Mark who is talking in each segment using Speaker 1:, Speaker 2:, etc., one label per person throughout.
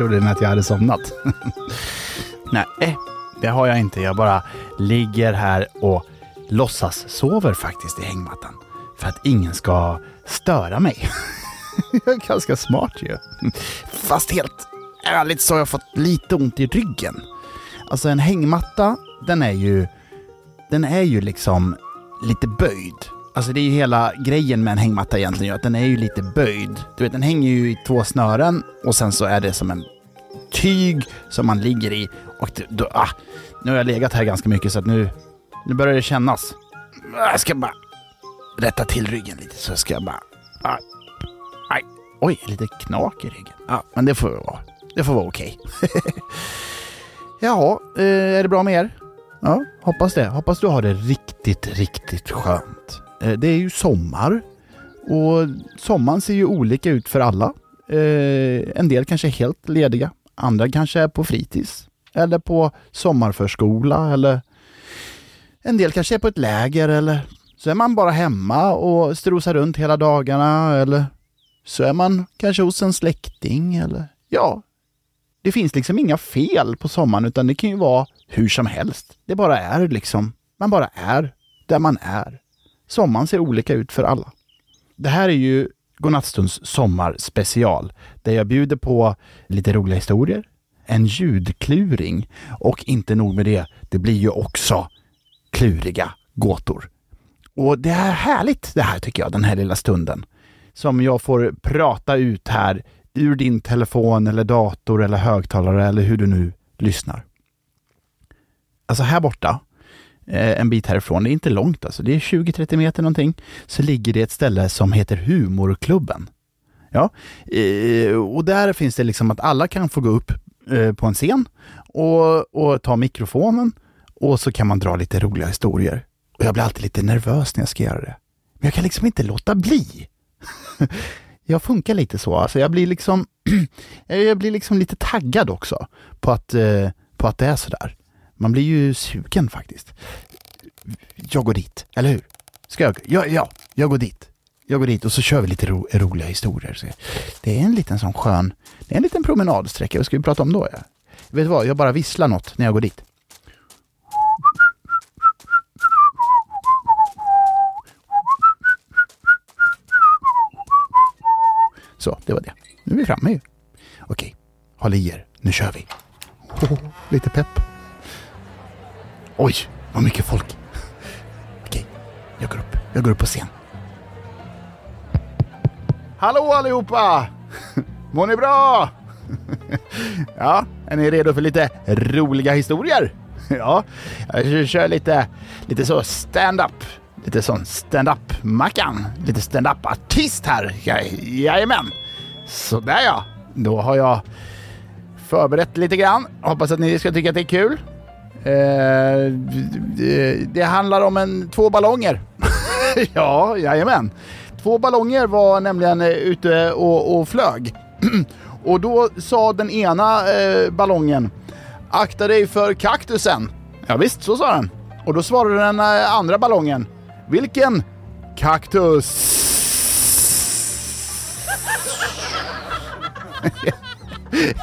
Speaker 1: trodde ni att jag hade somnat. Nej, eh, det har jag inte. Jag bara ligger här och låtsas sover faktiskt i hängmattan. För att ingen ska störa mig. jag är ganska smart ju. Fast helt ärligt så har jag fått lite ont i ryggen. Alltså en hängmatta, den är ju, den är ju liksom lite böjd. Alltså det är ju hela grejen med en hängmatta egentligen, att den är ju lite böjd. Du vet, den hänger ju i två snören och sen så är det som en tyg som man ligger i. Och då, ah, nu har jag legat här ganska mycket så att nu, nu börjar det kännas. Ah, jag ska bara rätta till ryggen lite så ska jag bara... Ah, aj, oj, lite knak i ryggen. Ja, men det får vara, det får vara okej. Jaha, eh, är det bra med er? Ja, hoppas det. Hoppas du har det riktigt, riktigt skönt. Eh, det är ju sommar och sommaren ser ju olika ut för alla. Eh, en del kanske är helt lediga, andra kanske är på fritids eller på sommarförskola eller en del kanske är på ett läger eller så är man bara hemma och strosar runt hela dagarna eller så är man kanske hos en släkting eller ja, det finns liksom inga fel på sommaren utan det kan ju vara hur som helst. Det bara är liksom, man bara är där man är. Sommaren ser olika ut för alla. Det här är ju Godnattstunds sommarspecial där jag bjuder på lite roliga historier, en ljudkluring och inte nog med det, det blir ju också kluriga gåtor. Och det är härligt det här tycker jag, den här lilla stunden. Som jag får prata ut här ur din telefon eller dator eller högtalare eller hur du nu lyssnar. Alltså här borta, Eh, en bit härifrån, det är inte långt alltså, det är 20-30 meter någonting, så ligger det ett ställe som heter Humorklubben. Ja, eh, och där finns det liksom att alla kan få gå upp eh, på en scen och, och ta mikrofonen och så kan man dra lite roliga historier. Och jag blir alltid lite nervös när jag ska göra det. Men jag kan liksom inte låta bli. jag funkar lite så. Alltså jag blir liksom, jag blir liksom lite taggad också på att, på att det är sådär. Man blir ju sugen faktiskt. Jag går dit, eller hur? Ska jag? Ja, ja, jag går dit. Jag går dit och så kör vi lite ro, roliga historier. Så det är en liten sån skön, det är en liten promenadsträcka. Vad ska vi prata om då? Ja? Vet du vad, jag bara visslar något när jag går dit. Så, det var det. Nu är vi framme ju. Okej, håll i er. Nu kör vi. Oh, lite pepp. Oj, vad mycket folk. Okej, jag går upp. Jag går upp på scen. Hallå allihopa! Mår ni bra? Ja, är ni redo för lite roliga historier? Ja, jag kör lite, lite så stand-up. Lite sån stand-up-mackan. Lite stand-up-artist här. Jajamän. Sådär ja. Då har jag förberett lite grann. Hoppas att ni ska tycka att det är kul. Det, det handlar om en, två ballonger. ja, jajamän. Två ballonger var nämligen eh, ute och, och flög. och då sa den ena eh, ballongen Akta dig för kaktusen. Ja, visst, så sa den. Och då svarade den eh, andra ballongen Vilken kaktus?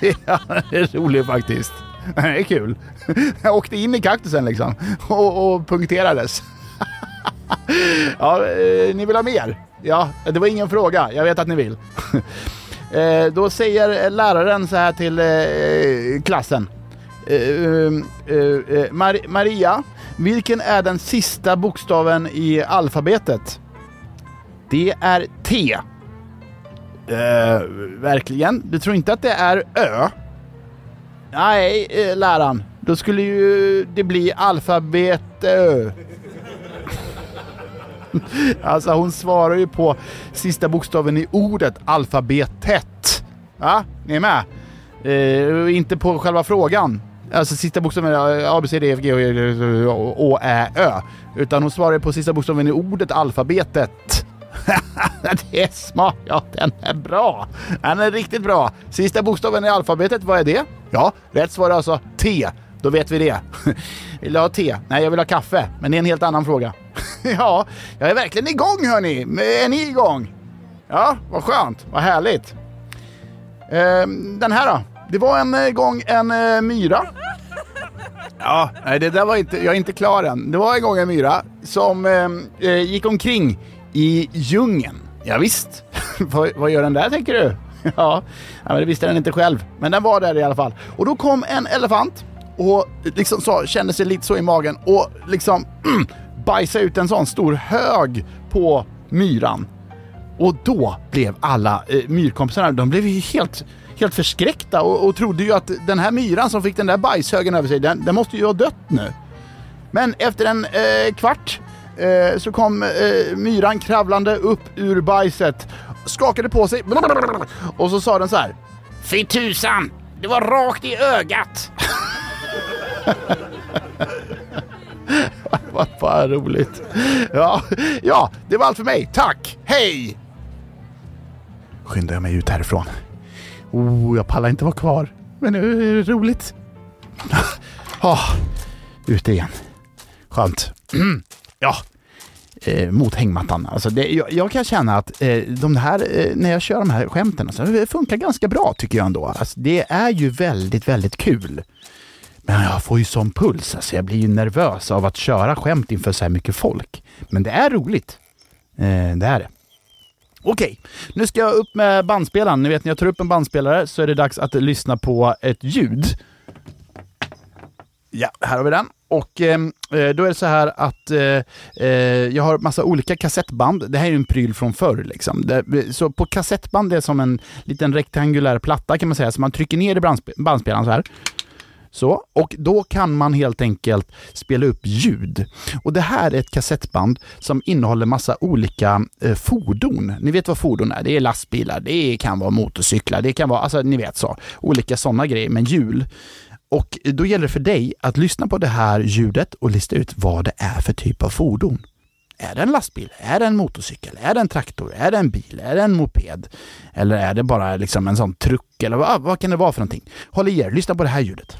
Speaker 1: ja, det är roligt faktiskt. Det är kul. Jag åkte in i kaktusen liksom och, och punkterades. ja, eh, ni vill ha mer? Ja, det var ingen fråga. Jag vet att ni vill. eh, då säger läraren så här till eh, klassen. Eh, eh, eh, Mar Maria, vilken är den sista bokstaven i alfabetet? Det är T. verkligen? Du tror inte att det är Ö? Nej, eh, läraren. Då skulle ju det bli alfabet Ö. alltså hon svarar ju på sista bokstaven i ordet alfabetet. Ja, ni är med? Eh, inte på själva frågan. Alltså sista bokstaven är A, B, C, D, e, F, G, Å, Ä, Ö. Utan hon svarar på sista bokstaven i ordet alfabetet. det är smart. Ja, den är bra. Den är riktigt bra. Sista bokstaven i alfabetet, vad är det? Ja, rätt svar är alltså T. Då vet vi det. Vill du ha te? Nej, jag vill ha kaffe. Men det är en helt annan fråga. ja, jag är verkligen igång hörni. Är ni igång? Ja, vad skönt. Vad härligt. Ehm, den här då? det var en eh, gång en eh, myra. Ja, nej det där var inte, jag är inte klar än. Det var en gång en myra som ehm, eh gick omkring i djungeln. Ja, visst. vad, vad gör den där tänker du? ja, men det visste den inte själv. Men den var där i alla fall. Och då kom en elefant och liksom så, kände sig lite så i magen och liksom mm, bajsade ut en sån stor hög på myran. Och då blev alla eh, myrkompisarna, de blev ju helt, helt förskräckta och, och trodde ju att den här myran som fick den där bajshögen över sig, den, den måste ju ha dött nu. Men efter en eh, kvart eh, så kom eh, myran kravlande upp ur bajset, skakade på sig och så sa den så här. Fy tusan, det var rakt i ögat. Vad fan roligt. Ja, ja, det var allt för mig. Tack, hej! Skyndar jag mig ut härifrån. Oh, jag pallar inte vara kvar. Men nu är det roligt. Oh, ute igen. Skönt. ja, eh, mot hängmattan. Alltså det, jag, jag, kan känna att eh, de här, eh, när jag kör de här skämten, alltså, det funkar ganska bra tycker jag ändå. Alltså, det är ju väldigt, väldigt kul. Men jag får ju sån puls, alltså jag blir ju nervös av att köra skämt inför så här mycket folk. Men det är roligt. Eh, det är det. Okej, nu ska jag upp med bandspelaren. Ni vet när jag tar upp en bandspelare så är det dags att lyssna på ett ljud. Ja, här har vi den. Och ehm, eh, då är det så här att eh, eh, jag har massa olika kassettband. Det här är ju en pryl från förr. Liksom. Det, så på kassettband, det är som en liten rektangulär platta kan man säga, så man trycker ner i bandspelaren så här. Så, och då kan man helt enkelt spela upp ljud. Och det här är ett kassettband som innehåller massa olika eh, fordon. Ni vet vad fordon är? Det är lastbilar, det kan vara motorcyklar, det kan vara, alltså ni vet så, olika sådana grejer med hjul. Och då gäller det för dig att lyssna på det här ljudet och lista ut vad det är för typ av fordon. Är det en lastbil? Är det en motorcykel? Är det en traktor? Är det en bil? Är det en moped? Eller är det bara liksom en sån truck? Eller vad, vad kan det vara för någonting? Håll i er, lyssna på det här ljudet.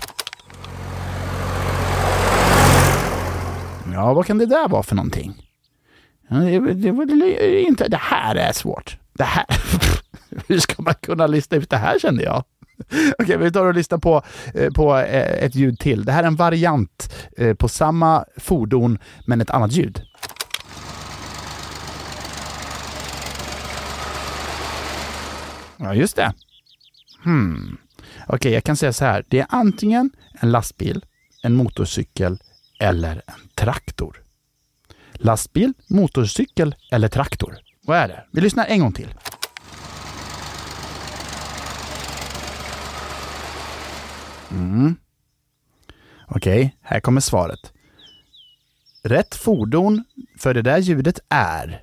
Speaker 1: Ja, vad kan det där vara för någonting? Det, det, det, inte, det här är svårt. Det här... Hur ska man kunna lista ut det här kände jag? Okej, vi tar och lyssnar på, eh, på eh, ett ljud till. Det här är en variant eh, på samma fordon, men ett annat ljud. Ja, just det. Hmm. Okej, jag kan säga så här. Det är antingen en lastbil, en motorcykel eller en traktor. Lastbil, motorcykel eller traktor? Vad är det? Vi lyssnar en gång till. Mm. Okej, okay, här kommer svaret. Rätt fordon för det där ljudet är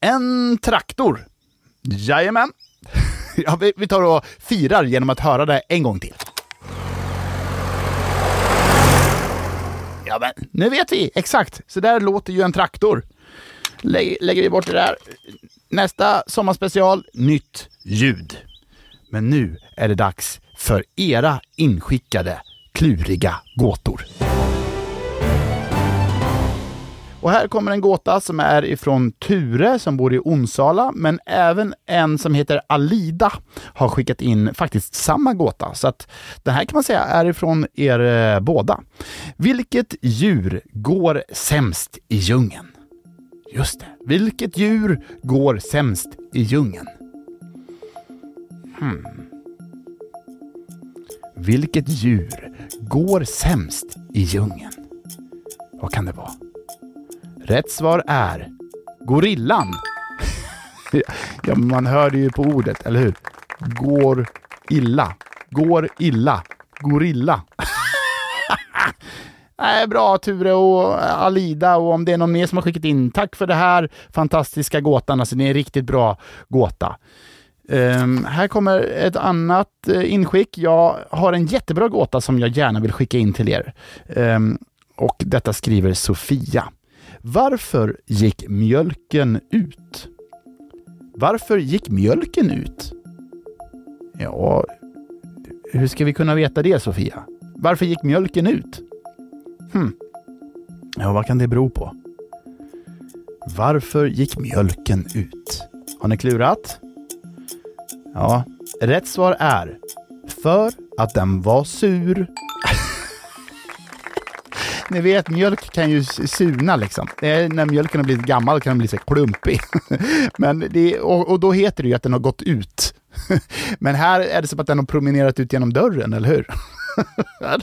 Speaker 1: en traktor. Jajamän. Ja, vi tar och firar genom att höra det en gång till. Ja, men nu vet vi exakt. Så där låter ju en traktor. Lä lägger vi bort det där. Nästa sommarspecial, nytt ljud. Men nu är det dags för era inskickade kluriga gåtor. Och här kommer en gåta som är ifrån Ture som bor i Onsala, men även en som heter Alida har skickat in faktiskt samma gåta. Så att den här kan man säga är ifrån er eh, båda. Vilket djur går sämst i djungeln? Just det. Vilket djur går sämst i djungeln? Hmm. Vilket djur går sämst i djungeln? Vad kan det vara? Rätt svar är gorillan. ja, man hör det ju på ordet, eller hur? Går illa. Går illa. Gorilla. Nej, bra Ture och Alida och om det är någon mer som har skickat in. Tack för det här fantastiska gåtan. Alltså, det är en riktigt bra gåta. Um, här kommer ett annat uh, inskick. Jag har en jättebra gåta som jag gärna vill skicka in till er. Um, och detta skriver Sofia. Varför gick mjölken ut? Varför gick mjölken ut? Ja, hur ska vi kunna veta det, Sofia? Varför gick mjölken ut? Hm. Ja, vad kan det bero på? Varför gick mjölken ut? Har ni klurat? Ja, rätt svar är För att den var sur. Ni vet, mjölk kan ju suna liksom. När mjölken har blivit gammal kan den bli så klumpig. Men det, och, och, då heter det ju att den har gått ut. Men här är det som att den har promenerat ut genom dörren, eller hur?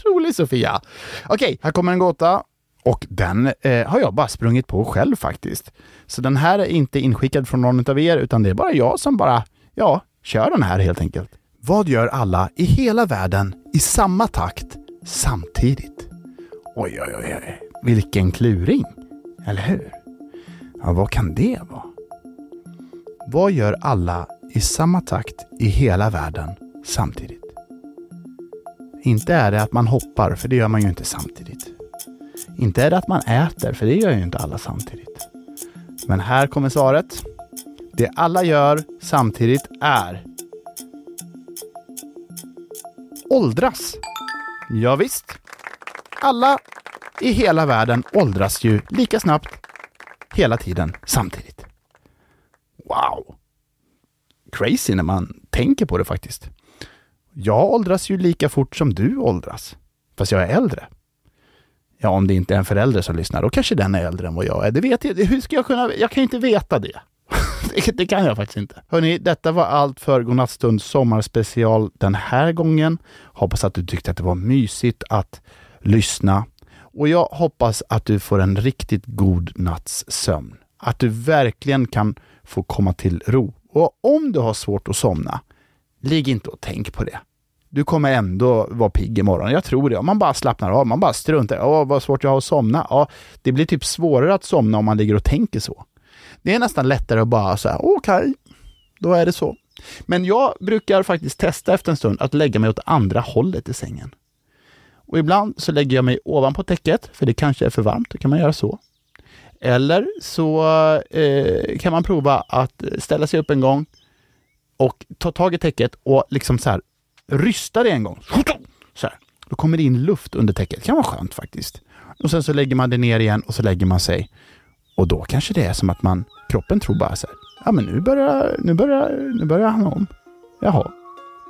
Speaker 1: Rolig Sofia! Okej, här kommer en gåta. Och den eh, har jag bara sprungit på själv faktiskt. Så den här är inte inskickad från någon av er, utan det är bara jag som bara, ja, kör den här helt enkelt. Vad gör alla i hela världen i samma takt samtidigt? Oj, oj, oj, oj. vilken kluring! Eller hur? Ja, vad kan det vara? Vad gör alla i samma takt i hela världen samtidigt? Inte är det att man hoppar, för det gör man ju inte samtidigt. Inte är det att man äter, för det gör ju inte alla samtidigt. Men här kommer svaret. Det alla gör samtidigt är åldras. Ja, visst. Alla i hela världen åldras ju lika snabbt hela tiden samtidigt. Wow! Crazy när man tänker på det faktiskt. Jag åldras ju lika fort som du åldras, fast jag är äldre. Ja, om det inte är en förälder som lyssnar, då kanske den är äldre än vad jag är. Det vet jag Hur ska jag kunna? Jag kan inte veta det. det kan jag faktiskt inte. Hörni, detta var allt för Godnattstunds sommarspecial den här gången. Hoppas att du tyckte att det var mysigt att lyssna. Och jag hoppas att du får en riktigt god natts sömn. Att du verkligen kan få komma till ro. Och om du har svårt att somna, ligg inte och tänk på det. Du kommer ändå vara pigg imorgon. Jag tror det. Om man bara slappnar av, man bara struntar. Åh, vad svårt jag har att somna. Ja, det blir typ svårare att somna om man ligger och tänker så. Det är nästan lättare att bara säga okej, okay, då är det så. Men jag brukar faktiskt testa efter en stund att lägga mig åt andra hållet i sängen. Och ibland så lägger jag mig ovanpå täcket, för det kanske är för varmt, då kan man göra så. Eller så eh, kan man prova att ställa sig upp en gång och ta tag i täcket och liksom så här rysta det en gång. Så här. Då kommer det in luft under täcket. Det kan vara skönt faktiskt. Och sen så lägger man det ner igen och så lägger man sig. Och då kanske det är som att man, kroppen tror bara så här, ja men nu börjar, nu börjar, nu börjar han om. Jaha,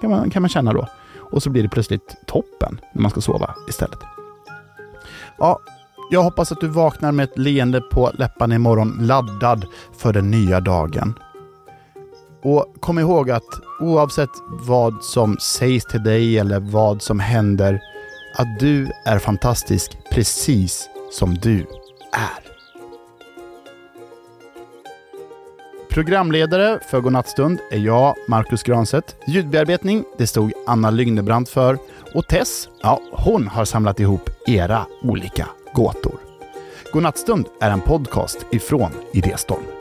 Speaker 1: kan man, kan man känna då. Och så blir det plötsligt toppen när man ska sova istället. Ja, jag hoppas att du vaknar med ett leende på läpparna imorgon, laddad för den nya dagen. Och kom ihåg att oavsett vad som sägs till dig eller vad som händer, att du är fantastisk precis som du är. Programledare för Godnattstund är jag, Markus Granset. Ljudbearbetning, det stod Anna Lygnebrant för. Och Tess, ja, hon har samlat ihop era olika gåtor. Godnattstund är en podcast ifrån Idéstorm.